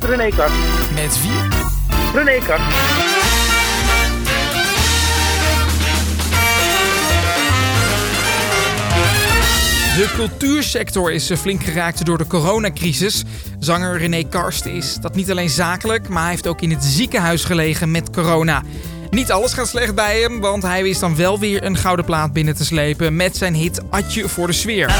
Met René Kast. Met wie? René Kast. De cultuursector is flink geraakt door de coronacrisis. Zanger René Karst is dat niet alleen zakelijk, maar hij heeft ook in het ziekenhuis gelegen met corona. Niet alles gaat slecht bij hem, want hij wist dan wel weer een gouden plaat binnen te slepen met zijn hit Atje voor de sfeer.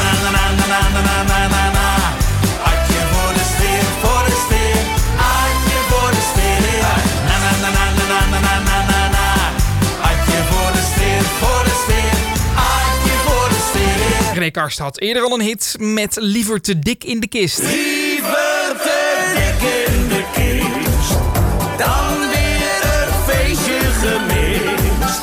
René Karst had eerder al een hit met Liever te dik in de kist. Liever te dik in de kist dan weer een feestje gemist.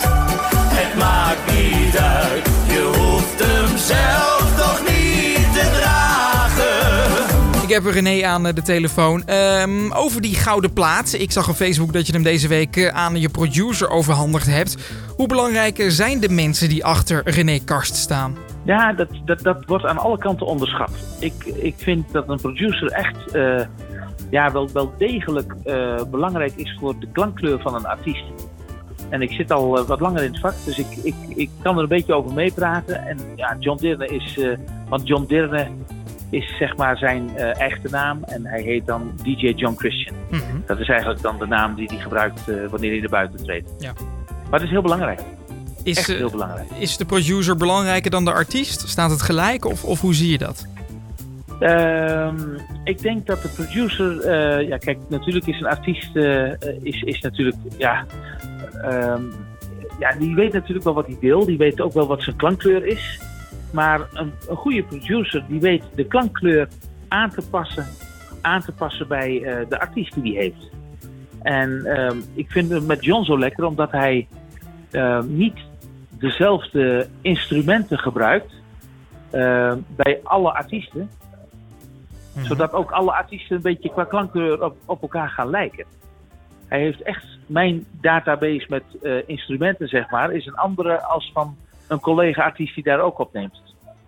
Het maakt niet uit, je hoeft hem zelf toch niet te dragen. Ik heb René aan de telefoon. Ehm, over die gouden plaat. Ik zag op Facebook dat je hem deze week eh, aan je producer overhandigd hebt. Hoe belangrijk zijn de mensen die achter René Karst staan? Ja, dat, dat, dat wordt aan alle kanten onderschat. Ik, ik vind dat een producer echt uh, ja, wel, wel degelijk uh, belangrijk is voor de klankkleur van een artiest. En ik zit al uh, wat langer in het vak, dus ik, ik, ik kan er een beetje over meepraten. En ja, John Dirne is, want John Dirne is zeg maar zijn echte naam en hij heet dan DJ John Christian. Mm -hmm. Dat is eigenlijk dan de naam die hij gebruikt wanneer hij naar buiten treedt. Ja. Maar het is heel belangrijk. Is, Echt heel belangrijk. Is de producer belangrijker dan de artiest? Staat het gelijk of, of hoe zie je dat? Um, ik denk dat de producer, uh, ja kijk, natuurlijk is een artiest, uh, is, is natuurlijk, ja, um, ja, die weet natuurlijk wel wat hij wil, die weet ook wel wat zijn klankkleur is. Maar een, een goede producer, die weet de klankkleur aan te passen, aan te passen bij uh, de artiest die hij heeft. En um, ik vind het met John zo lekker, omdat hij niet dezelfde instrumenten gebruikt uh, bij alle artiesten. Mm -hmm. Zodat ook alle artiesten een beetje qua klankkleur op, op, elkaar gaan lijken. Hij heeft echt, mijn database met uh, instrumenten zeg maar, is een andere als van een collega-artiest die daar ook opneemt.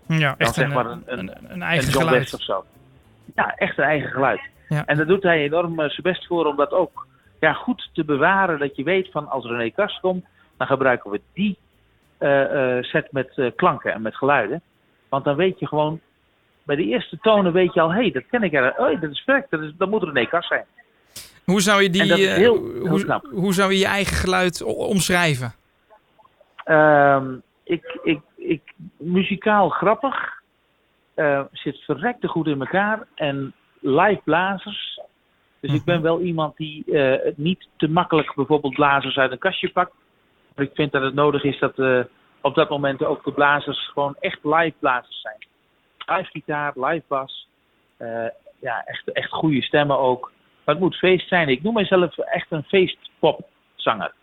Ja, echt zeg een, maar een, een, een eigen John geluid. West of zo. Ja, echt een eigen geluid. Ja. En daar doet hij enorm zijn best voor om dat ook ja, goed te bewaren. Dat je weet van als René Kast komt, dan gebruiken we die set met uh, klanken en met geluiden. Want dan weet je gewoon, bij de eerste tonen weet je al, hé, hey, dat ken ik er. Oh, dat is perfect, dat, is, dat moet René Kast zijn. Hoe zou je die, heel, hoe, hoe zou je je eigen geluid omschrijven? Um, ik, ik, ik, muzikaal grappig, zit verrekte goed in elkaar en live blazers. Dus ik ben wel iemand die niet te makkelijk bijvoorbeeld blazers uit een kastje pakt. Ik vind dat het nodig is dat uh, op dat moment ook de blazers gewoon echt live blazers zijn. Live gitaar, live bas. Uh, ja, echt, echt goede stemmen ook. Maar het moet feest zijn. Ik noem mezelf echt een feestpopzanger.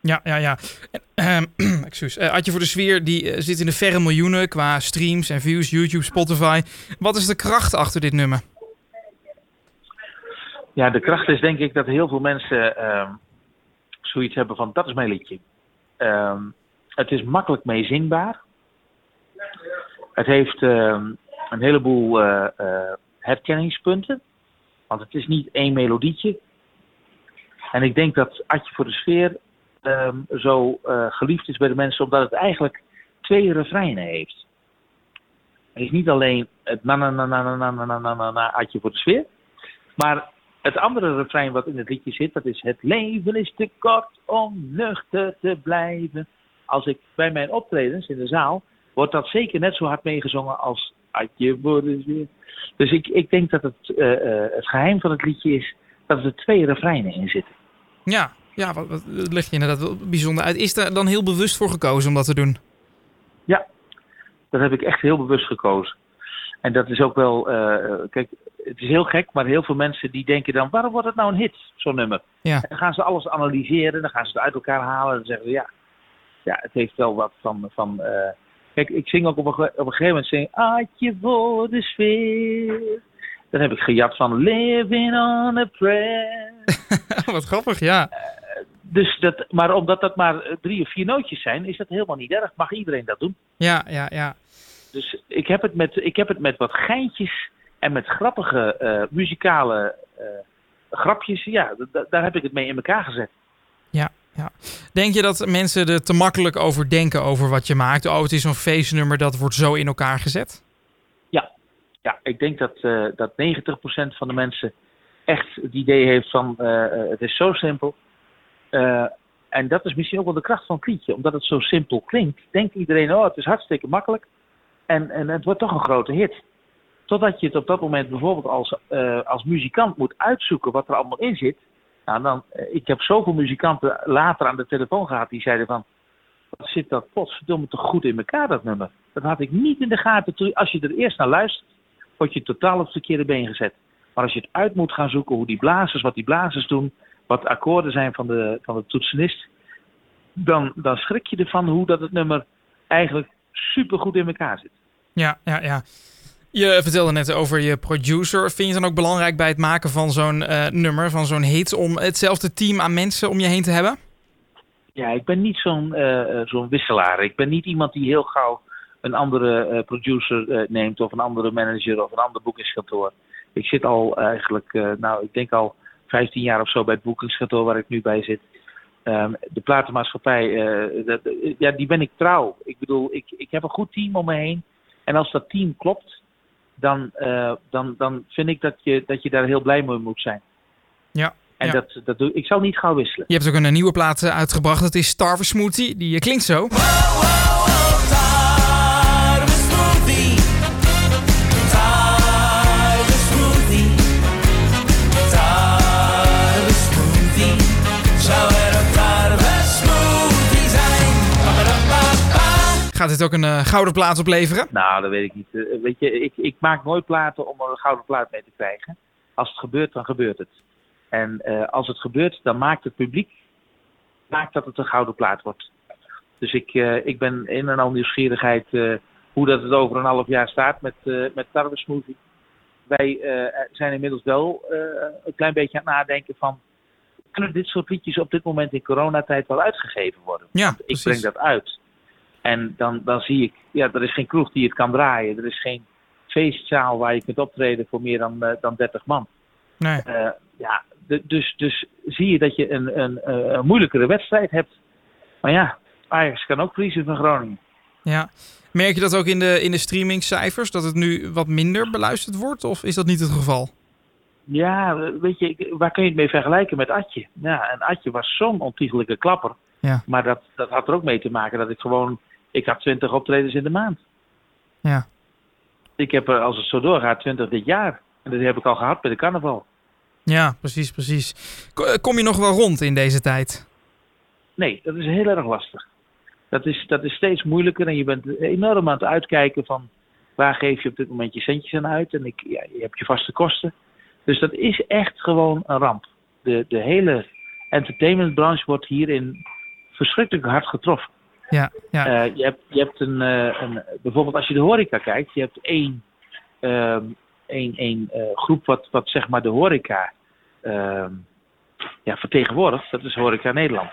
Ja, ja, ja. En, uh, excuus. Uh, Adje voor de Sfeer die zit in de verre miljoenen qua streams en views, YouTube, Spotify. Wat is de kracht achter dit nummer? Ja, de kracht is denk ik dat heel veel mensen ehm, zoiets hebben van dat is mijn liedje. Um, het is makkelijk mee zingbaar. Het heeft um, een heleboel uh, herkenningspunten. Want het is niet één melodietje. En ik denk dat Atje voor de Sfeer um, zo uh, geliefd is bij de mensen omdat het eigenlijk twee refreinen heeft. Het is niet alleen het na na na na na na na na na Atje voor de Sfeer. Maar het andere refrein wat in het liedje zit, dat is het leven is te kort om nuchter te blijven. Als ik bij mijn optredens in de zaal, wordt dat zeker net zo hard meegezongen als Adje voor de Sfeer. Dus ik, ik denk dat het, uh, uh, het geheim van het liedje is dat er twee refreinen in zitten. Ja, ja wat, wat, dat leg je inderdaad wel bijzonder uit. Is er dan heel bewust voor gekozen om dat te doen? Ja, dat heb ik echt heel bewust gekozen. En dat is ook wel, uh, kijk, het is heel gek, maar heel veel mensen die denken dan, waarom wordt het nou een hit, zo'n nummer? Ja. En dan gaan ze alles analyseren, dan gaan ze het uit elkaar halen en dan zeggen ze, ja, ja het heeft wel wat van, van uh, kijk, ik zing ook op een, op een gegeven moment, zing, Adje voor de sfeer. Dan heb ik gejat van Living on a Prayer. wat grappig, ja. Uh, dus dat, maar omdat dat maar drie of vier nootjes zijn, is dat helemaal niet erg. Mag iedereen dat doen? Ja, ja, ja. Dus ik heb het met, ik heb het met wat geintjes en met grappige uh, muzikale uh, grapjes, ja, daar heb ik het mee in elkaar gezet. Ja, ja. Denk je dat mensen er te makkelijk over denken over wat je maakt? Oh, het is zo'n feestnummer dat wordt zo in elkaar gezet? Ja, ik denk dat, eh dat 90% van de mensen echt het idee heeft van eh, eh, het is zo simpel. Eh, en dat is misschien ook wel de kracht van het liedje. Omdat het zo simpel klinkt, denkt iedereen, oh het is hartstikke makkelijk. En, en het wordt toch een grote hit. Totdat je het op dat moment bijvoorbeeld als, eh, als muzikant moet uitzoeken wat er allemaal in zit. Nou, dan, eh, ik heb zoveel muzikanten later aan de telefoon gehad die zeiden van... Wat zit dat potverdomme toch goed in elkaar, dat nummer. Dat had ik niet in de gaten. Als je er eerst naar luistert, word je totaal op het verkeerde been gezet. Maar als je het uit moet gaan zoeken hoe die blazers, wat die blazers doen, wat de akkoorden zijn van de, van de toetsenist, dan, dan schrik je ervan hoe dat het nummer eigenlijk super goed in elkaar zit. Ja, ja, ja. Je vertelde net over je producer. Vind je het dan ook belangrijk bij het maken van zo'n eh, nummer, van zo'n hit, om hetzelfde team aan mensen om je heen te hebben? Ja, ik ben niet zo'n eh, eh, zo'n wisselaar. Ik ben niet iemand die heel gauw een andere producer neemt of een andere manager of een ander boekingskantoor. Ik zit al eigenlijk, nou ik denk al 15 jaar of zo bij het boekingskantoor waar ik nu bij zit. Ehm, de platenmaatschappij, dat- ja, die ben ik trouw. Ik bedoel, ik, ik heb een goed team om me heen. En als dat team klopt, dan, eh, dan, dan vind ik dat je, dat je daar heel blij mee moet zijn. Ja. En ja. dat, dat doe, ik zal niet gauw wisselen. Je hebt ook een nieuwe plaat eh, uitgebracht. Dat is Starver Smoothie. Die eh, klinkt zo. Gaat dit ook een eh, gouden plaat opleveren? Nou, dat weet ik niet. Eh, weet je, ik, ik maak nooit platen om er een gouden plaat mee te krijgen. Als het gebeurt, dan gebeurt het. En eh, als het gebeurt, dan maakt het publiek maakt dat het een gouden plaat wordt. Dus ik, ik ben in en al nieuwsgierigheid hoe dat het over een half jaar staat met, met tarwe smoothie. Wij zijn inmiddels wel een klein beetje aan het nadenken van... kunnen dit soort liedjes op dit moment in coronatijd wel uitgegeven worden? Ja, ik breng dat uit. En dan, dan zie ik, ja, er is geen kroeg die het kan draaien. Er is geen feestzaal waar je kunt optreden voor meer dan, eh, dan 30 man. Nee. Eh, ja, dus, dus zie je dat je een, een, eh, een moeilijkere wedstrijd hebt. Maar ja, Ajax kan ook verliezen van Groningen. Ja. Merk je dat ook in de, in de streamingcijfers? Dat het nu wat minder beluisterd wordt? Of is dat niet het geval? Ja, weet je, waar kun je het mee vergelijken met Atje? Ja, en Atje was zo'n ontiegelijke klapper. Ja. Maar dat, dat had er ook mee te maken dat ik gewoon... Ik had 20 optredens in de maand. Ja. Ik heb er, als het zo doorgaat, 20 dit jaar. En dat heb ik al gehad bij de carnaval. Ja, precies, precies. Eh, Kom je nog wel rond in deze tijd? Nee, dat is heel erg lastig. Dat is, dat is steeds moeilijker en je bent enorm aan het uitkijken van waar geef je op dit moment je centjes aan uit. En ik, ja, je hebt je vaste kosten. Dus dat is echt gewoon een ramp. De, de hele entertainmentbranche wordt hierin verschrikkelijk hard getroffen. Ja, ja. Eh, je hebt, je hebt een, eh, een, bijvoorbeeld als je de horeca kijkt, je hebt één, ehm, één, één eh, groep wat, wat zeg maar de horeca ehm, ja, vertegenwoordigt. Dat is Horeca Nederland.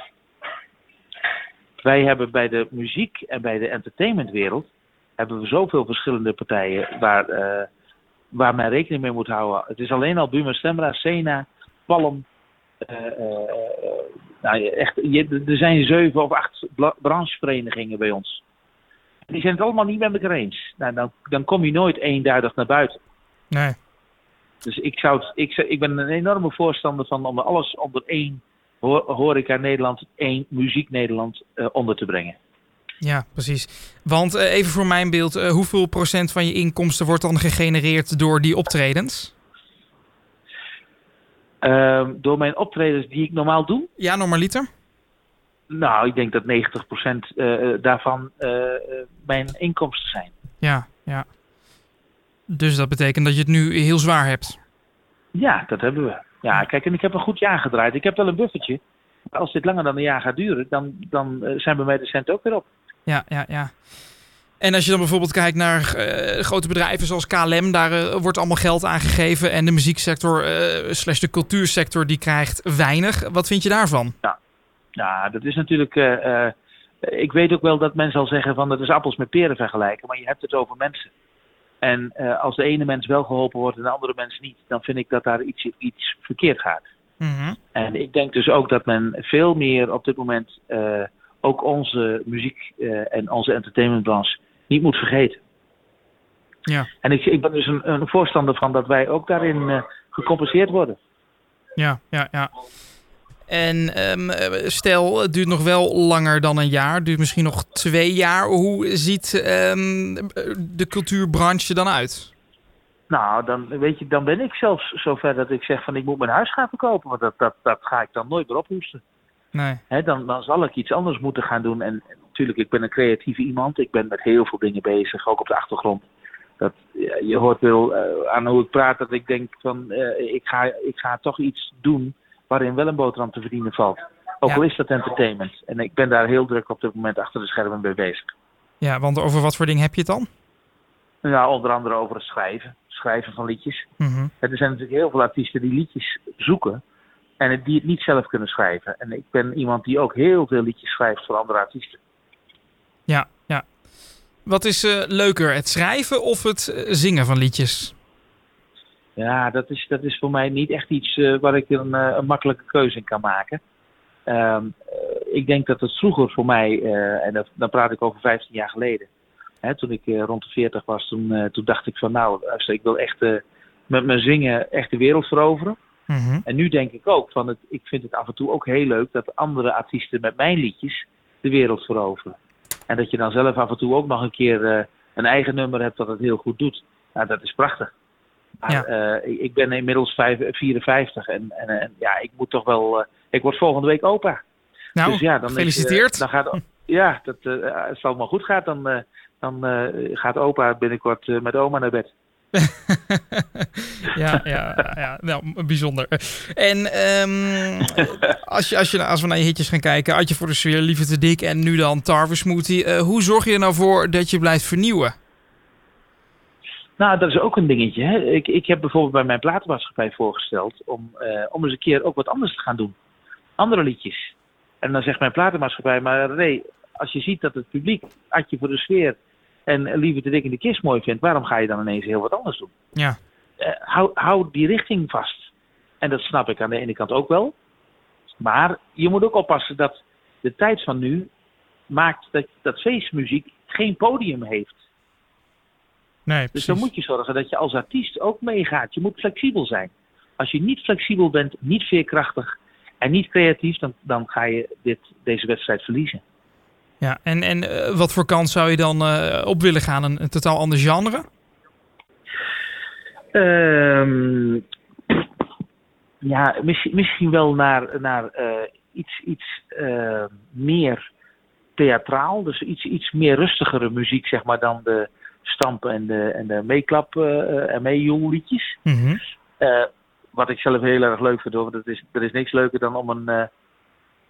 Wij hebben bij de muziek en bij de entertainmentwereld hebben we zoveel verschillende partijen waar, waar men rekening mee moet houden. Het is alleen al Buma Stemra, Sena, Palm. Eh, eh, eh, nou, echt, je, er zijn zeven of acht brancheverenigingen bij ons. Die zijn het allemaal niet met elkaar eens. Nou, dan, dan kom je nooit eenduidig naar buiten. Nee. Dus ik, zou ik, ik ben een enorme voorstander van om alles onder één ho- horeca Nederland, één muziek Nederland onder te brengen. Ja, precies. Want even voor mijn beeld, hoeveel procent van je inkomsten wordt dan gegenereerd door die optredens? Ehm, door mijn optredens die ik normaal doe, Ja, normaliter? nou, ik denk dat 90% eh, eh, daarvan eh, mijn inkomsten zijn. Ja, ja. Dus dat betekent dat je het nu heel zwaar hebt. Ja, dat hebben we. Ja, kijk, en ik heb een goed jaar gedraaid. Ik heb wel een buffertje. Maar als dit langer dan een jaar gaat duren, dan, dan zijn bij mij de centen ook weer op. Ja, ja, ja. En als je dan bijvoorbeeld kijkt naar eh, grote bedrijven zoals KLM, daar eh, wordt allemaal geld aangegeven. En de muzieksector eh, slash de cultuursector die krijgt weinig. Wat vind je daarvan? Ja, dat is natuurlijk. ik weet ook wel dat men zal zeggen van dat is appels met peren vergelijken, maar je hebt het over mensen. En als de ene mens wel geholpen wordt en de andere mens niet, dan vind ik dat daar iets, iets verkeerd gaat. Mhm. En ik denk dus ook dat men veel meer op dit moment ook onze muziek en onze entertainmentbranche niet moet vergeten. Ja, En ik, ik ben dus een, een voorstander van dat wij ook daarin eh, gecompenseerd worden. ja, ja, ja. En ehm, eh, stel, het duurt nog wel langer dan een jaar, het duurt misschien nog twee jaar. Hoe ziet ehm, de cultuurbranche dan uit? Nou, dan, weet je, dan ben ik zelfs zover dat ik zeg van ik moet mijn huis gaan verkopen. Want dat, dat, dat ga ik dan nooit meer ophoesten. Nee. Hè, dan, dan zal ik iets anders moeten gaan doen. En, en natuurlijk, ik ben een creatieve iemand. Ik ben met heel veel dingen bezig, ook op de achtergrond. Dat, je hoort wel eh, aan hoe ik praat dat ik denk van eh, ik, ga, ik ga toch iets doen waarin wel een boterham te verdienen valt. Ook Ja. al is dat entertainment. En ik ben daar heel druk op dit moment achter de schermen mee bezig. Ja, want over wat voor dingen heb je het dan? Nou, onder andere over het schrijven. Schrijven van liedjes. Mhm. Er zijn natuurlijk heel veel artiesten die liedjes zoeken en die het niet zelf kunnen schrijven. En ik ben iemand die ook heel veel liedjes schrijft voor andere artiesten. Ja, ja. Wat is eh, leuker, het schrijven of het eh, zingen van liedjes? Ja, dat is, dat is voor mij niet echt iets eh, waar ik een, een makkelijke keuze in kan maken. Ehm, eh, ik denk dat het vroeger voor mij, en dat, dan praat ik over 15 jaar geleden, hè, toen ik rond de 40 was, toen, toen dacht ik van nou, ik wil echt met mijn zingen echt de wereld veroveren. Mhm. En nu denk ik ook van het, ik vind het af en toe ook heel leuk dat andere artiesten met mijn liedjes de wereld veroveren. En dat je dan zelf af en toe ook nog een keer eh, een eigen nummer hebt dat het heel goed doet. Nou, dat is prachtig. Maar Ja. eh, ik, ben inmiddels vijf, 54 en, en, en ja, ik moet toch wel. eh, ik word volgende week opa. Nou, dus ja, dan is, gefeliciteerd. dan gaat, ja, dat, als het allemaal goed gaat, dan, dan gaat opa binnenkort met oma naar bed. ja, ja, ja, nou, bijzonder. En ehm, als, je, als, je, als we naar je hitjes gaan kijken, had je voor de sfeer liever te dik en nu dan tarwe smoothie. eh, hoe zorg je er nou voor dat je blijft vernieuwen? Nou, dat is ook een dingetje. Hè? Ik, ik heb bijvoorbeeld bij mijn platenmaatschappij voorgesteld om, eh, om eens een keer ook wat anders te gaan doen. Andere liedjes. En dan zegt mijn platenmaatschappij, maar Ray, als je ziet dat het publiek Adje voor de sfeer en Liever te dik in de kist mooi vindt, waarom ga je dan ineens heel wat anders doen? Ja, Eh, hou, hou die richting vast. En dat snap ik aan de ene kant ook wel. Maar je moet ook oppassen dat de tijd van nu maakt dat, dat feestmuziek geen podium heeft. nee, Dus precies. dan moet je zorgen dat je als artiest ook meegaat. Je moet flexibel zijn. Als je niet flexibel bent, niet veerkrachtig en niet creatief, dan, dan ga je dit, deze wedstrijd verliezen. Ja, en, en eh, wat voor kant zou je dan eh, op willen gaan? Een, een totaal ander genre? Ehm, ja, misschien, misschien wel naar, naar eh, iets, iets meer theatraal. Dus iets, iets meer rustigere muziek, zeg maar, dan de stampen en de, en de meeklap en meejoelliedjes. Eh, wat ik zelf heel erg leuk vind, hoor. Dat is, er is niks leuker dan om een,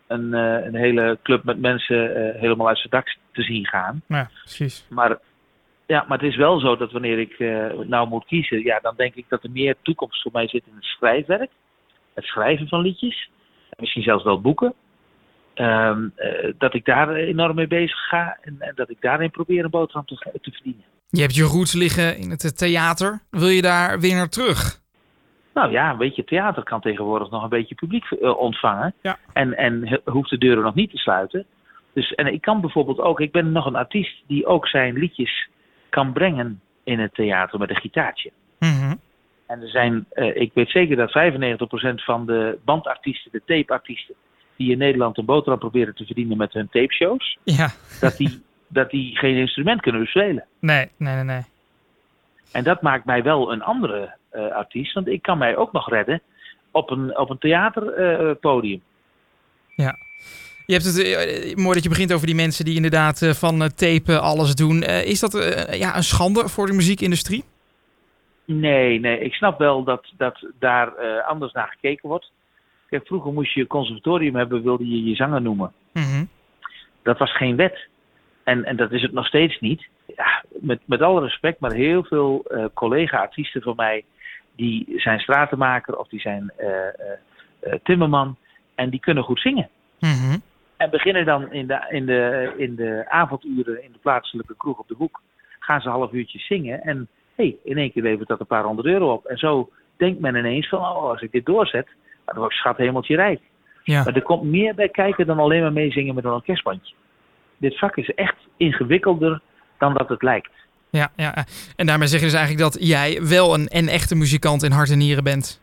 een, eh, een hele club met mensen eh, helemaal uit zijn dak te zien gaan. Ja, precies. Maar, ja, maar het is wel zo dat wanneer ik eh, nou moet kiezen, ja, dan denk ik dat er meer toekomst voor mij zit in het schrijfwerk. Het schrijven van liedjes. En misschien zelfs wel boeken. Ehm, eh, dat ik daar enorm mee bezig ga en, en dat ik daarin probeer een boterham te, te verdienen. Je hebt je roots liggen in het theater. Wil je daar weer naar terug? Nou ja, weet je, theater kan tegenwoordig nog een beetje publiek eh, ontvangen. Ja. En, en hoeft de deuren nog niet te sluiten. Dus, en ik kan bijvoorbeeld ook, ik ben nog een artiest die ook zijn liedjes kan brengen in het theater met een gitaartje. Mhm. En er zijn, eh, ik weet zeker dat 95% van de bandartiesten, de tapeartiesten, die in Nederland een boterham proberen te verdienen met hun tapeshows, Ja, dat die, dat die geen instrument kunnen bespelen. nee, nee, nee, nee. En dat maakt mij wel een andere artiest, want ik kan mij ook nog redden op een, op een theaterpodium. Je hebt het eh, mooi dat je begint over die mensen die inderdaad eh, van eh, tape alles doen. Eh, is dat eh, ja, een schande voor de muziekindustrie? Nee, nee, ik snap wel dat, dat daar eh, anders naar gekeken wordt. Kijk, vroeger moest je conservatorium hebben, wilde je je zanger noemen. Mhm. Dat was geen wet. En, en dat is het nog steeds niet. Ja, met, met alle respect, maar heel veel eh, collega-artiesten van mij... die zijn stratenmaker of die zijn eh, eh, eh, timmerman... en die kunnen goed zingen. Mhm. En beginnen dan in de, in, de, in de avonduren in de plaatselijke kroeg op de hoek... gaan ze een half uurtje zingen. En hey, in één keer levert dat een paar honderd euro op. En zo denkt men ineens van, oh, als ik dit doorzet, dan word ik schat hemeltje rijk. Ja. Maar er komt meer bij kijken dan alleen maar meezingen met een orkestbandje. Dit vak is echt ingewikkelder dan dat het lijkt. Ja, ja. En daarmee zeg je dus eigenlijk dat jij wel een, en echte muzikant in hart en nieren bent.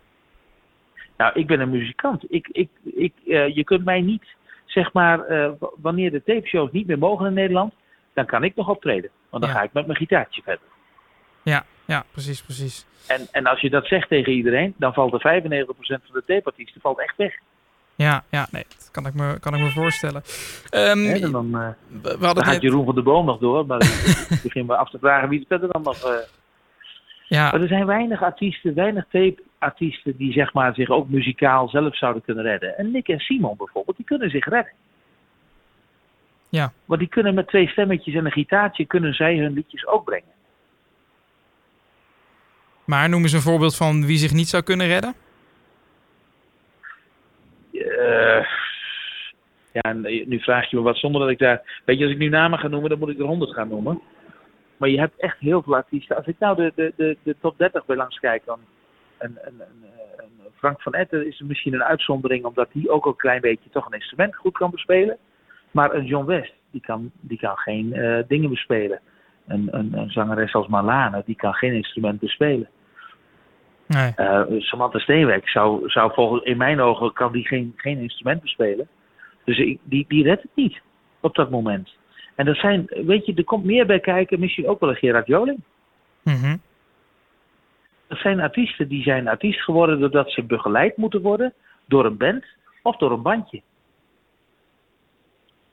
Nou, ik ben een muzikant. Ik, ik, ik, eh, je kunt mij niet, zeg maar, eh, wanneer de tape-shows niet meer mogen in Nederland, dan kan ik nog optreden. Want dan Ja. ga ik met mijn gitaartje verder. Ja, ja, precies, precies. En, en als je dat zegt tegen iedereen, dan valt er 95% van de tape-artiesten valt echt weg. Ja, ja, nee, dat kan ik me, kan ik me voorstellen. Ehm, dan, eh, we hadden dan gaat. Jeroen van de Boom nog door. Maar ik begin me af te vragen wie het verder dan nog... eh, Ja, Maar er zijn weinig artiesten, weinig tape-artiesten die zeg maar, zich ook muzikaal zelf zouden kunnen redden. En Nick en Simon bijvoorbeeld, die kunnen zich redden. Ja. Want die kunnen met twee stemmetjes en een gitaartje, kunnen zij hun liedjes ook brengen. maar noem eens een voorbeeld van wie zich niet zou kunnen redden. Eh, ja, en nu vraag je me wat zonder dat ik daar... Weet je, als ik nu namen ga noemen, dan moet ik er honderd gaan noemen. Maar je hebt echt heel veel artiesten. Als ik nou de, de, de, de top 30 bij langs kijk, dan... Een, een, een, Frank van Etten is misschien een uitzondering, omdat hij ook een klein beetje toch een instrument goed kan bespelen. Maar een John West, die kan, die kan geen eh, dingen bespelen. Een, een, zangeres als Marlane, die kan geen instrument bespelen. Nee. Eh, Samantha Steenwijk zou, zou volgens, in mijn ogen kan die geen, geen instrument bespelen. Dus ik, die, die redt het niet op dat moment. En dat zijn, weet je, er komt meer bij kijken, misschien ook wel een Gerard Joling. Mhm. Dat zijn artiesten die zijn artiest geworden doordat ze begeleid moeten worden door een band of door een bandje.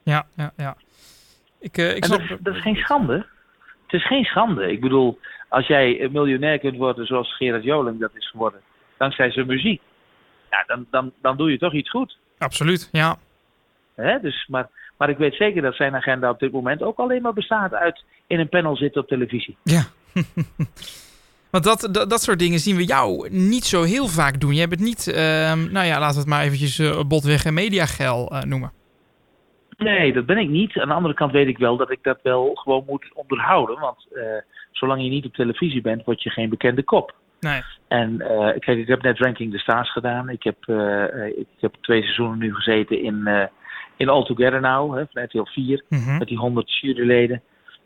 Ja, ja, ja. Ik, eh, ik snap... dat, dat is geen schande. Het is geen schande. Ik bedoel, als jij een miljonair kunt worden zoals Gerard Joling dat is geworden, dankzij zijn muziek, ja, dan, dan, dan doe je toch iets goed. Absoluut, ja. Hè? Dus, maar, maar ik weet zeker dat zijn agenda op dit moment ook alleen maar bestaat uit in een panel zitten op televisie. Ja. Want dat, dat, dat soort dingen zien we jou niet zo heel vaak doen. Je hebt het niet, ehm, nou ja, laten we het maar eventjes eh, botweg en mediagel eh, noemen. Nee, dat ben ik niet. Aan de andere kant weet ik wel dat ik dat wel gewoon moet onderhouden. Want eh, zolang je niet op televisie bent, word je geen bekende kop. Nee. En eh, kijk, ik heb net Ranking the Stars gedaan. Ik heb, eh, eh, ik heb twee seizoenen nu gezeten in, eh in All Together Now, hè, van RTL 4, Mhm. met die 100 juryleden.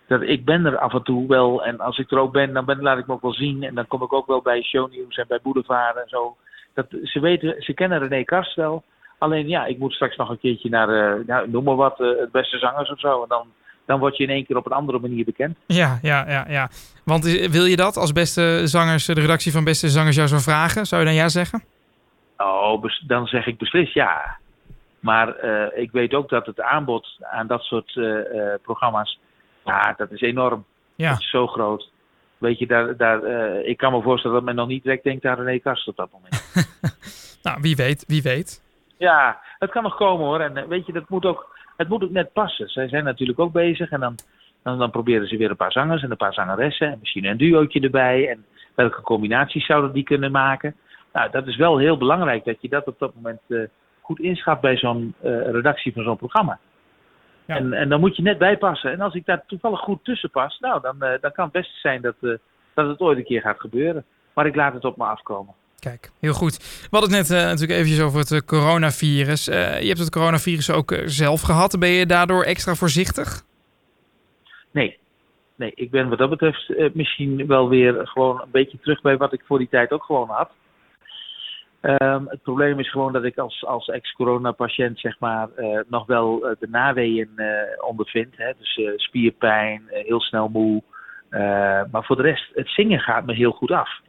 Dat, ik ben er af en toe wel. En als ik er ook ben, dan ben, laat ik me ook wel zien. En dan kom ik ook wel bij Shownieuws en bij Boulevard en zo. Dat, ze weten, ze kennen René Karst wel. Alleen ja, ik moet straks nog een keertje naar, eh, nou, noem maar wat, eh, het beste zangers of zo. En dan, dan word je in één keer op een andere manier bekend. Ja, ja, ja, ja. Want wil je dat als beste zangers, de redactie van beste zangers jou zou vragen? Zou je dan ja zeggen? Oh, dan zeg ik beslist ja. Maar eh, ik weet ook dat het aanbod aan dat soort programma's, ja, dat is enorm. Ja. Dat is zo groot. Weet je, daar, daar, ik kan me voorstellen dat men nog niet direct denkt aan René Karst op dat moment. Nou, wie weet, wie weet. Ja, het kan nog komen hoor. En eh, weet je, dat moet ook, het moet ook net passen. Zij zijn natuurlijk ook bezig en dan, dan, dan proberen ze weer een paar zangers en een paar zangeressen. En misschien een duootje erbij. En welke combinaties zouden die kunnen maken? Nou, dat is wel heel belangrijk dat je dat op dat moment eh, goed inschat bij zo'n eh, redactie van zo'n programma. Ja. En, en dan moet je net bijpassen. En als ik daar toevallig goed tussen pas, nou, dan, dan kan het best zijn dat, dat het ooit een keer gaat gebeuren. Maar ik laat het op me afkomen. Kijk, heel goed. We hadden het net eh, natuurlijk eventjes over het eh, coronavirus. Eh, je hebt het coronavirus ook zelf gehad. Ben je daardoor extra voorzichtig? Nee. Nee, ik ben wat dat betreft misschien wel weer gewoon een beetje terug bij wat ik voor die tijd ook gewoon had. Ehm, het probleem is gewoon dat ik als, als ex-corona-patiënt zeg maar nog wel de naweeën eh, ondervind. Hè? Dus spierpijn, heel snel moe. Maar voor de rest, het zingen gaat me heel goed af.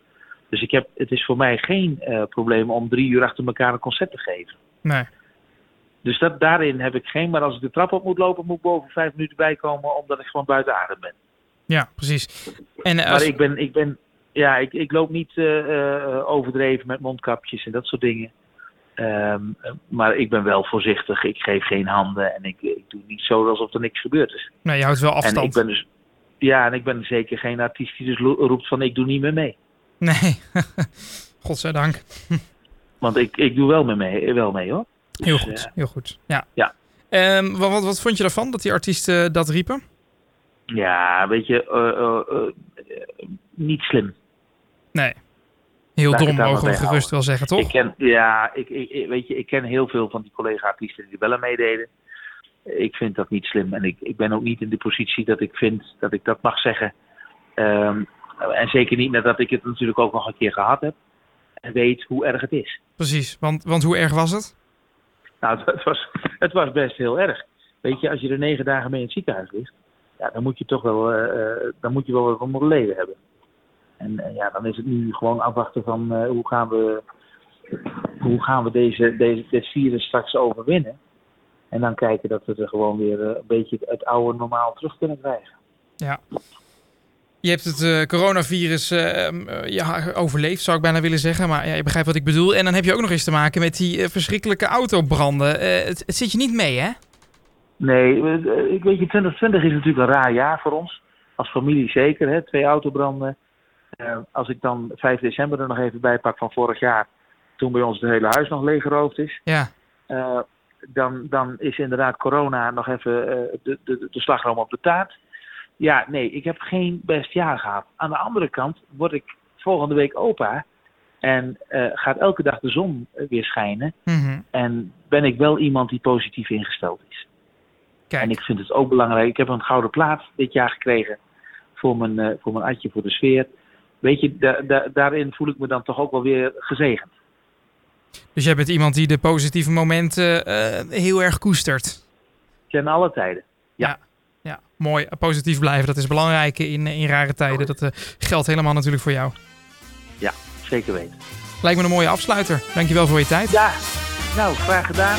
Dus ik heb, het is voor mij geen eh, probleem om drie uur achter elkaar een concert te geven. Nee. Dus dat, daarin heb ik geen. Maar als ik de trap op moet lopen, moet ik boven vijf minuten bijkomen, omdat ik gewoon buiten adem ben. Ja, precies. En eh, Maar ik ben, ik ben, ja, ik, ik loop niet eh, overdreven met mondkapjes en dat soort dingen. Ehm, maar ik ben wel voorzichtig. Ik geef geen handen en ik, ik doe niet zo alsof er niks gebeurd is. nee, je houdt wel En ik afstand. ben dus, ja, en ik ben zeker geen artiest die dus roept van ik doe niet meer mee. Nee. Godzijdank. Want ik, ik doe wel, mee, mee, wel mee hoor. Dus, Heel goed, eh, heel goed. Ja. Ja. Ehm, wat, wat, wat vond je daarvan, dat die artiesten dat riepen? Ja, weet je, eh, eh, eh, niet slim. Nee. Heel Laat dom mogen we gerust wel zeggen, toch? Ik ken, ja, ik, ik, weet je, ik ken heel veel van die collega-artiesten die wel aan meededen. Ik vind dat niet slim. En ik, ik ben ook niet in de positie dat ik vind dat ik dat mag zeggen. Ehm, en zeker niet nadat ik het natuurlijk ook nog een keer gehad heb. En weet hoe erg het is. Precies, want, want hoe erg was het? Nou, het was, het was best heel erg. Weet je, als je er negen dagen mee in het ziekenhuis ligt, ja, dan moet je toch wel, eh, eh, dan moet je wel wat om het leven hebben. En eh, ja, dan is het nu gewoon afwachten van eh, hoe gaan we, hoe gaan we deze, deze, dit virus straks overwinnen. En dan kijken dat we er gewoon weer eh, een beetje het oude normaal terug kunnen krijgen. Ja. Je hebt het eh, coronavirus eh, em, eh, ja, overleefd, zou ik bijna willen zeggen. Maar ja, je begrijpt wat ik bedoel. En dan heb je ook nog eens te maken met die verschrikkelijke autobranden. Het, het zit je niet mee, hè? Nee, ik weet je, 2020 is natuurlijk een raar jaar voor ons. Als familie zeker, hè? twee autobranden. Als ik dan 5 december er nog even bij pak van vorig jaar, toen bij ons het hele huis nog leeggeroofd is, Ja. dan, dan is inderdaad corona nog even de, de, de slagroom op de taart. Ja, nee, ik heb geen best jaar gehad. Aan de andere kant word ik volgende week opa en eh, gaat elke dag de zon eh, weer schijnen. Mhm. En ben ik wel iemand die positief ingesteld is. Kijk, En ik vind het ook belangrijk. Ik heb een gouden plaat dit jaar gekregen voor mijn, eh, voor mijn atje, voor de sfeer. Weet je, da- da- daarin voel ik me dan toch ook wel weer gezegend. dus jij bent iemand die de positieve momenten heel erg koestert. Ten alle tijden. Ja, mooi. Positief blijven, dat is belangrijk in, in rare tijden. Dat eh, geldt helemaal natuurlijk voor jou. Zeker weten. Lijkt me een mooie afsluiter. Dankjewel voor je tijd. Ja, nou, graag gedaan.